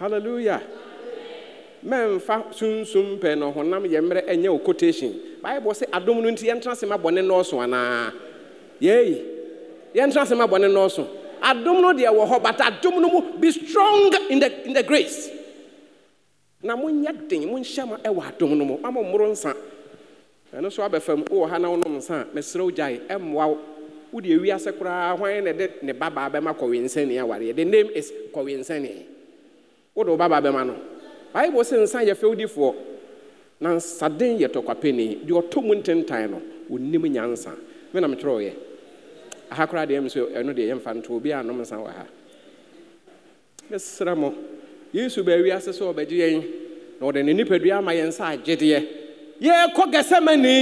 Hallelujah. Mɛmfa sunsum pɛ no honam yɛ mmerɛ ɛnyɛ wo quotation. Bible sɛ adom no nti yɛntena ase ma bɔne nnɔɔso anaa? Yɛi yɛntena ase ma bɔne nnɔɔso. Adom no deɛ wɔ hɔ but adom no mu be strong in the, in the grace. Na monyɛ den monhyɛ ma ɛwɔ adom no mu. Ama mmoro nsa. ɛno so abɛfam wowɔ ha na wonom nsa a mesrɛ wo gyae. Ɛmmoa wo. Wode wiase koraa hwan ne de ne babaa bɛma kɔwensɛne awareɛ the name is kɔwensɛne wode wo babaa bɛma no. Bible sɛ nsa yɛ fɛwdifoɔ na nsaden yɛ tɔkwapɛni deɛ ɔtɔ mu ntentan no ɔnim nyansa. Me na mekyerɛɔyɛ aha koraa deɛ m so ɛno deɛ yɛmfa nto. Obiaa nom nsa wɔ ha. Mesrɛ mo yesu baawiase sɛ ɔbɛgye yɛn na ɔde ne nipadua ama yɛn sɛ agyedeɛ yɛrekɔ gɛsɛmani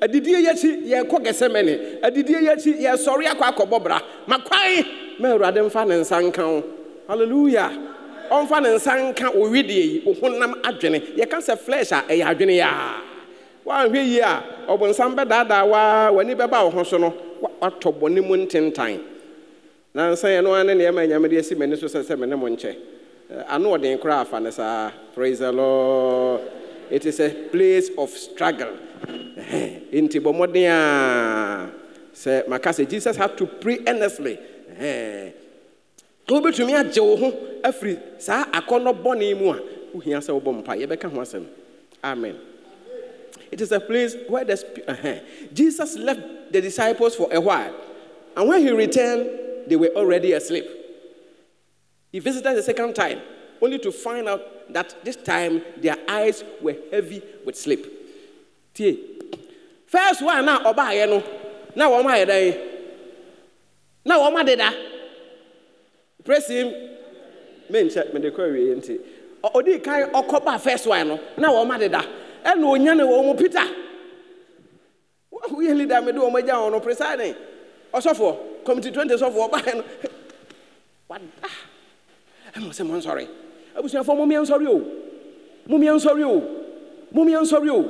adidie yɛkyi yɛrekɔ gɛsɛmani adidie yɛkyi yɛsɔre akɔ akɔbɔ bra. Ma kwan ma awurade mfa ne nsa nka wo. Halleluya ɔmfa ne nsa nka wo wedeɛ yi wo honam adwene. Yɛka sɛ flesh a ɛyɛ adwene yaa woanhwɛ yie a ɔbonsam bɛdaadaa waa w'ani bɛba wo ho so no wa- watɔ bɔne mu ntentan. Nansa yɛ no ara ne nneɛma a nyame de asi m'ani so sɛ sɛ me ne mo nkyɛ. Ano ɔden koraa afa ne saa. Praise the lord it is a place of struggle Ɛhɛn. nti bɔ mmɔden a sɛ maka sɛ jesus had to pray earnestly wobɛtumi agye wo ho afiri saa akɔnnɔ bɔne mu a wohia sɛ wobɔ mpa yɛbɛka ho asɛm amen it is a place where the uh-huh. Jesus left the disciples for a while. And when he returned, they were already asleep. He visited the second time, only to find out that this time their eyes were heavy with sleep. Tie. First one na ɔbaayɛ no, na wɔn ayɛ dɛ, na wɔn adeda. Praise him. menkyɛ mede kɔ awie nti Ɔ- ɔdii kan ɔkɔba first one no na wɔn adeda ɛna ɔnya ne wɔn peter woyɛ leader mede wɔn agya wɔn no preside ɔsɔfoɔ committee twenty sɔfoɔ ɔbaeɛ no wada ɛna ɔsɛ monsɔre abusuafoɔ momiɛ nsɔre o. Momiɛ nsɔre o. Momiɛ nsɔre o.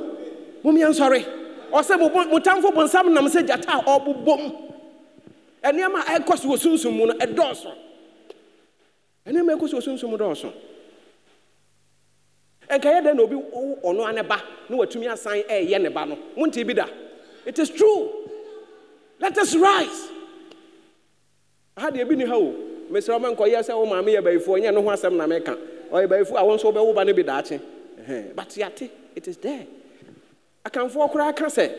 Momiɛ nsɔre. Ɔsɛ motamfo bonsam nam sɛ gyata a ɔbobom. Ɛnnoɛma a ɛkɔ so wɔ sunsum mu no ɛdɔɔso. Ɛnnoɛma a ɛkɔ so wɔ sunsum mu dɔɔso. Ɛnka yɛ dɛn na obi wo ɔno a ne ba na watumi asan ɛɛyɛ ne ba no? Monte bi da. It is true. Let us rise. Aha deɛ bi ni ha o. mesrɛ ma nkɔyɛ sɛ wo maame yɛ bayifoɔ ɛnyɛ ne ho asɛm na meka ɔyɛ bayifoɔ a wo nso wobɛwo ba no bi daakye. But yɛate it is there. Akamfoɔ koraa ka sɛ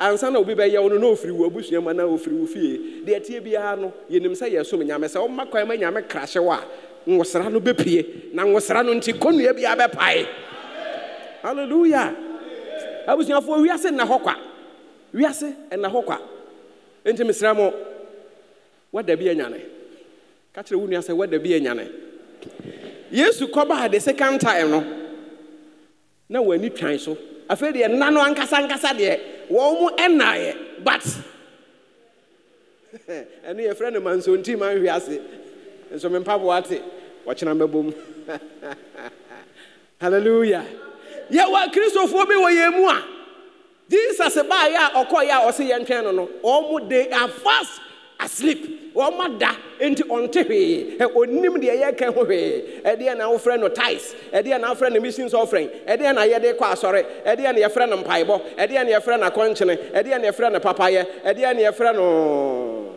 ansa na obi bɛyɛ wo no na ɔfiri wo abusua ma na ɔfiri wo fie deɛ tie biara no yɛnim sɛ yɛsom nyame. Sɛ woma kwan ma nyame krahye wo a nwosra no bɛpie na nwosra no nti kɔnnua biara bɛpae. Halleluya abusuafoɔ wiase nna hɔ kwa. Wiase ɛnna hɔ kwa. Enti mesrɛ mo wada bi anyane? Ka kyerɛ wo nua sɛ wada bi anyane. Yesu kɔbaa the second time no na w'ani twan so. Afei deɛ nna no ankasa ankasa deɛ wɔn mo ɛnaeɛ but ɛno yɛfrɛ no mansonti ma nhwe ase. Nso me mpaboa ate wɔkyena mɛbom halleluya yɛwɔ akristofoɔ bi wɔ yɛn mu a jesus baayɛ a ɔkɔɔyɛ a ɔse yɛntwɛn no no wɔn mo they are asleep wɔn mo ada nti ɔnte hwee ɛ onim deɛ yɛka ho hwee ɛdeɛ na wofrɛ no ties ɛdeɛ na wofrɛ no missions offering ɛdeɛ na yɛde kɔ asɔre ɛdeɛ na yɛfrɛ no mpaebɔ ɛdeɛ na yɛfrɛ no akɔnkyene ɛdeɛ na yɛfrɛ no papayɛ ɛdeɛ na yɛfrɛ no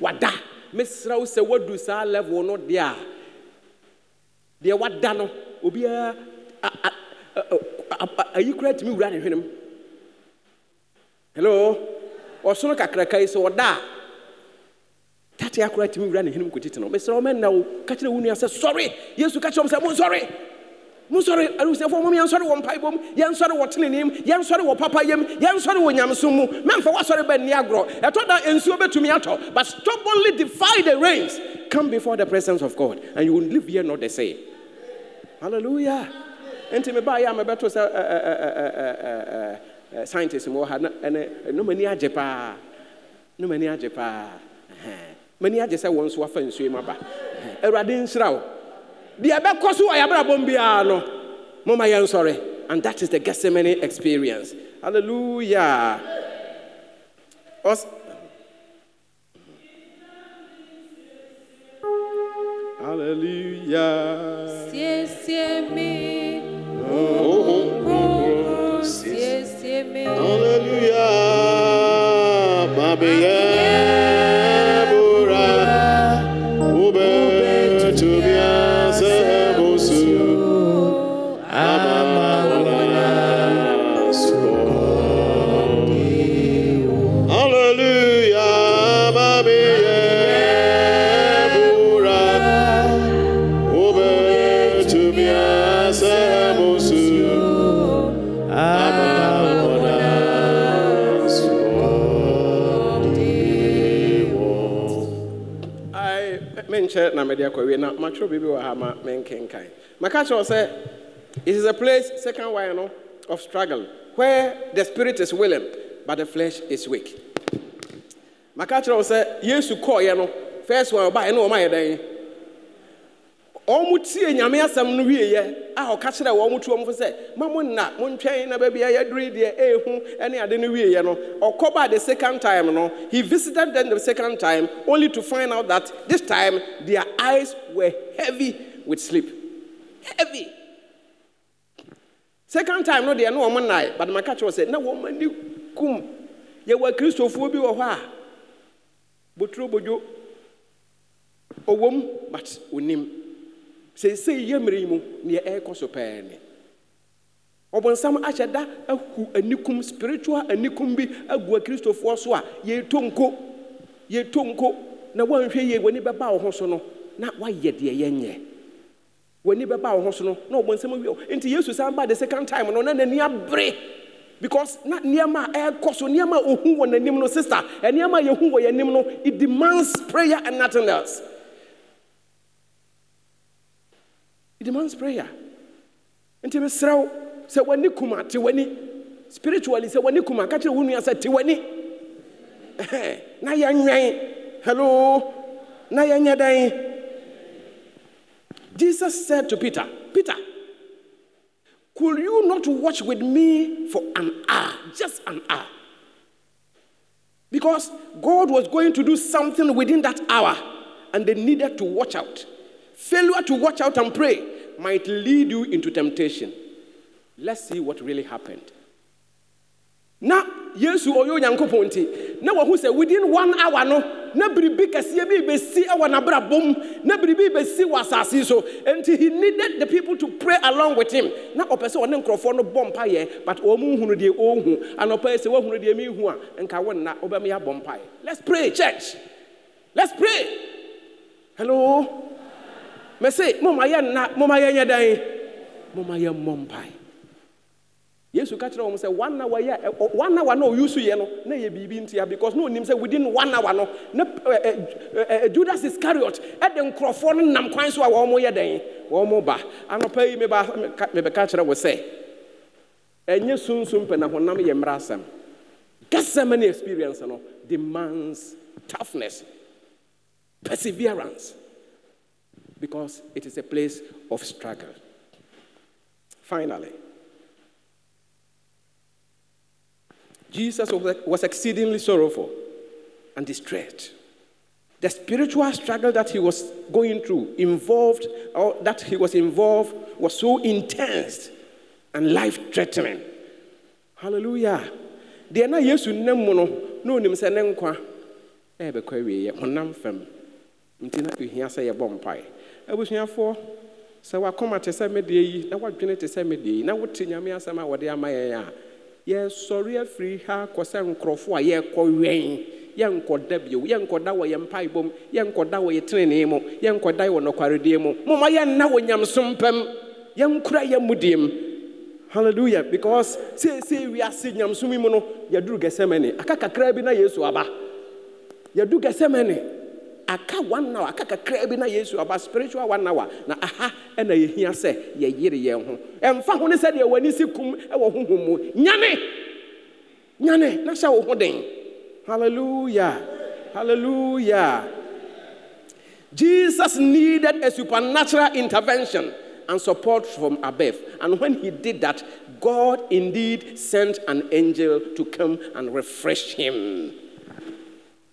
wada mesrɛ wo sɛ woadu saa level no deɛ a deɛ wada no obiara ayi koraa tumi wura ne hwenem hello ɔsoro kakraka yi sɛ ɔda a tate akora tumi wura ne henem kɔtete no mesrɛ ɔma nna wo ka kyerɛ wo nua sɛ sɔre yesu ka kyerɛ m sɛ monsɔre monsɔre arusiɛfoɔ mom yɛnsɔre wɔ mpaebom yɛnsɔre wɔ teneneem yɛnsɔre wɔ papayam yɛnsɔre wɔ nyamesom mu memfa woasɔre bɛ nni agorɔ ɛtɔ da nsuo bɛtumi atɔ but stubbornly defy the rains come before the presence of god and you will live here not the same. Hallelujah. Nti mebaeɛ a mɛbɛto sɛ Eh, scientist mu wɔ ha na ɛnɛ ɛno m'ani agye paa eh, no m'ani agye paa m'ani agye sɛ wɔn nso afa nsuo mu aba. Awurade nhyira wo. Deɛ ɛbɛkɔ so wɔ yɛabrabɔm biara no moma yɛnsɔre and that is the gethsemane experience. Hallelujah. Hallelujah. Me, Oh, oh, Alléluia, ma meilleure. Matwerɛ biribi wɔ ha ma menkenkan maka kyerɛ sɛ it is a place second one no of struggle where the spirit is willing but the flesh is weak. Maka kyerɛ wo sɛ yesu kɔɔeɛ no first one ɔbaeɛ ne ɔma yɛ dɛn ɔmo tie nyame asɛm no wieɛ a ɔka kyerɛ wɔn tu fo sɛ ma mo nna mo ntwɛn na baabi a yɛduru deɛ ehu ne ade no wieɛ no. Ɔkɔ the second time no he visited them the second time only to find out that this time their eyes were heavy with sleep. Heavy. Second time no deɛ no wɔn nnae but maka kyerɛ sɛ na wɔn ani kum. Yɛwɔ akristofoɔ bi wɔ hɔ a boturo bodwo ɔwɔm but onim seesei yɛ mmerɛ yi mu neɛ ɛrekɔ so pɛɛ ne. Ɔbɔnsam ahyɛ da ahu anikum spiritual anikum bi agu akristofoɔ so a yɛretɔ nko yɛretɔ nko. Na woanhwɛ yie w'ani bɛba wo ho so no na woayɛ deɛ yɛnyɛ. W'ani bɛba wo ho so no na ɔbɔnsam awie nti yesu san ba the second time no na n'ani abere. Because na nneɛma a ɛrekɔ so nneɛma a ohu wɔ n'anim no sister nneɛma a yɛhu wɔ yɛn anim no it demands prayer and nothing else it demands prayer. Nti mesrɛ wo sɛ w'ani kum a te w'ani. Spiritually sɛ w'ani kum a ka kyerɛ wo nua sɛ te w'ani. Ɛhɛn. na yɛnwɛn hello? Na yɛnyɛ dɛn? Jesus said to peter peter could you not watch with me for an hour just an hour? Because god was going to do something within that hour and they needed to watch out failure to watch out and pray might lead you into temptation. Let's see what really happened. Na yesu ɔyɛ onyankopɔn nti na wahu sɛ within one hour no na biribi kɛseɛ bi bɛsi wɔ n'abrabom na biribi so. Nti he needed the people to pray along with him. Na ɔpɛ sɛ ɔne nkurɔfoɔ no bɔ mpayɛ but wɔn mu nhunu deɛ ɔrehu anɔpa yi sɛ wɔhunu deɛ mehu a nka wo nna wobɛma yɛ abɔ mpaeɛ let's pray church. Let's pray. Hello mɛse moma yɛ nna moma yɛnyɛ dɛn moma mpae yesu ka kyerɛ wɔn sɛ one hour yɛ ɛ- ɔ- one hour na oyi so yɛ no na yɛ ntia because na onim sɛ within one hour no na eh, eh, ɛ- ɛ- eh, judas iscariot ɛde nkurɔfoɔ no nam kwan so a wɔn yɛ dɛn wɔn ba. Anɔpa yi meba mebɛka kyerɛ wo sɛ sunsun na honam yɛ mmara asɛm. Gethsemane experience no demands toughness perseverance because it is a place of struggle finally Jesus was, exceedingly sorrowful and distressed. The spiritual struggle that he was going through involved, or that he was involved, was so intense and life threatening. Hallelujah. Na Yesu no, honam abusuafoɔ sɛ wakoma te sɛ medeɛ yi na wadwene te sɛ medeɛ yi na wote nyame asɛm a wɔde ama yɛn a yɛsɔre afiri ha kɔ sɛ nkurɔfoɔ a yɛrkɔ wɛn yɛnkɔda bio yɛnkɔda wɔ yɛn mpaebom yɛnkɔda wɔ yɛ tenenee mu yɛnkɔda wɔ nɔkwaredeɛ mu. Moma yɛnna wɔ nyamsom pɛm yɛnkura yɛ mudiem hallelujah because seesei wiase nyamsom yi mu no yɛduru gɛsɛmane aka kakraa bi na yesu aba. Yɛdu gɛsɛmane aka one hour aka kakraa bi na yesu aba spiritual one hour. Na aha ɛna yɛhia sɛ yɛyere yɛn ho. Ɛmfa ho ne sɛdeɛ w'ani si kum ɛwɔ honhom mu. Nyane! Nyane! Na hyɛ wo ho den. Hallelujah. Hallelujah. Jesus needed a supernatural intervention and support from above. And when he did that god indeed sent an angel to come and refresh him.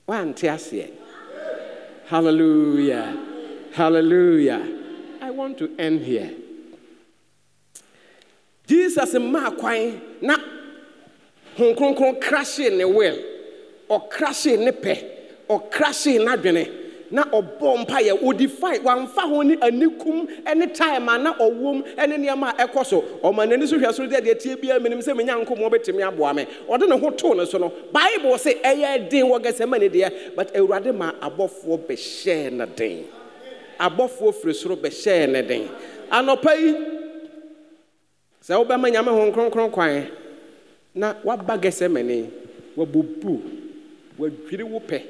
Wante aseɛ Hallelujah. Hallelujah. I want to end here. Jesus mmaa kwan na Honhom Kronkron crashing ne will, ɔcrashing ne pɛ, ɔcrashing n'adwene, na ɔbɔ mpaeɛ, ɔdefy, wamfa ho ne anikum ne time na ɔwom ne nneɛma ɛkɔ so. Ɔma n'ani so hwɛ so deɛ deɛ tie biara menim sɛ menya nkɔmmɔ bɛtumi aboa me. Ɔde ne ho too ne so no, Bible sɛ ɛyɛ den wɔ Gɛsɛmane deɛ, but Awurade ma abɔfoɔ bɛhyɛɛ ne den. Abɔfoɔ firi soro bɛhyɛɛ ne den. Anɔpa yi, sɛ wobɛma nyame ho nkronkron kwan na waba gɛsɛmane wabubu wadwiri wo pɛ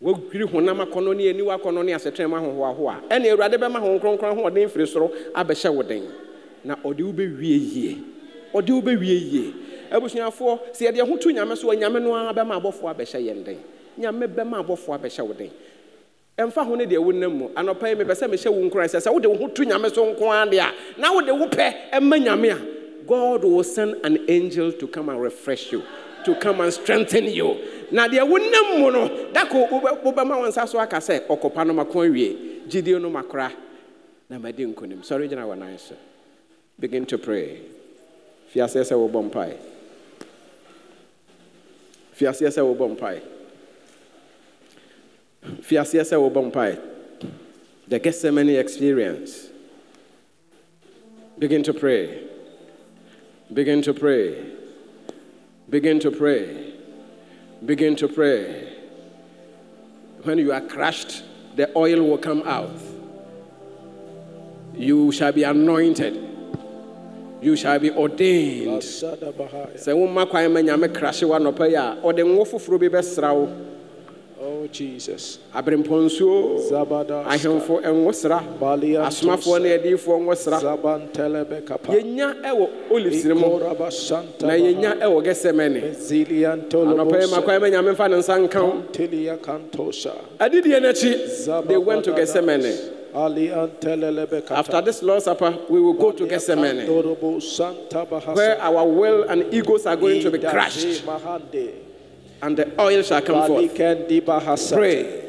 wadwiri honam akɔnɔ ne aniwa akɔnɔ ne asetwɛn mu ahohoaho a ɛne awurade bɛma ho nkronkron ahoɔden firi soro abɛhyɛ wo den. Na ɔde wo bɛwie yie. Ɔde wo bɛwie yie. Abusuafoɔ sɛ yɛde ho to nyame so nyame no ara bɛma abɔfoɔ abɛhyɛ yɛn den. Nyame bɛma abɔfoɔ abɛhyɛ wo den. Ɛmfa ho ne deɛ wonam mu. Anɔpa yi mepɛ sɛ mehyɛ wo nkora sɛ sɛ wode wo ho to nyame so nko ara deɛ a na wode wo pɛ ɛma nyame a. God will send an angel to come and refresh you to come and strengthen you na deɛ wonam mu no dako wobɛ- wobɛma wo nsa so aka sɛ ɔkɔpa no mako awie. Gyidie no makora. Na madi nkonim. Sɔre gyina so. Begin to pray. Fiaseɛ sɛ wobɔ mpae. Fiaseɛ sɛ wobɔ mpae. Fiaseɛ sɛ wobɔ mpae. The Gethsemane experience. Begin to pray. Begin to pray. Begin to pray begin to pray. When you are crushed the oil will come out. You shall be anointed. You shall be ordained. Sɛ woma kwan ma nyame krahye w'anɔpa yi a ɔde ngo foforɔ bi bɛsra wo. Jesus. Aberempɔnsuo Zabada. ahemfo ngo sra asomafoɔ ne adiyifoɔ ngo sra yɛnya ɛwɔ olivesire mu Ikoraba Santa na yɛnya ɛwɔ gɛsɛmɛne anɔpa yi ma Tolobosa. kwan ma nyame mfa ne nsa nka wo adidie no akyi they went to gɛsɛmɛne after this lord supper we will go to gɛsɛmɛne Dorobo Santa Bahasa. where our will and egos are going to be crushed. And the oil shall come forth. pray.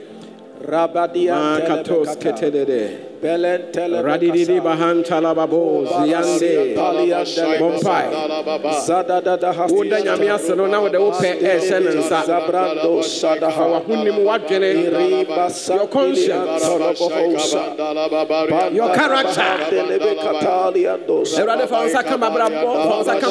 Rabadian makatos telebekata. ketedede. Belen radididi telebekasa. bahan talababo ziyande. Bompai. woda nyame ase no na wode wo pɛ ɛhyɛ ne nsa Zabrando fa Sadaha. w'ahonim w'adwene Riba conscience. Your character. Awurade awurade fa wo nsa ka mabrabɔ fa wo nsa ka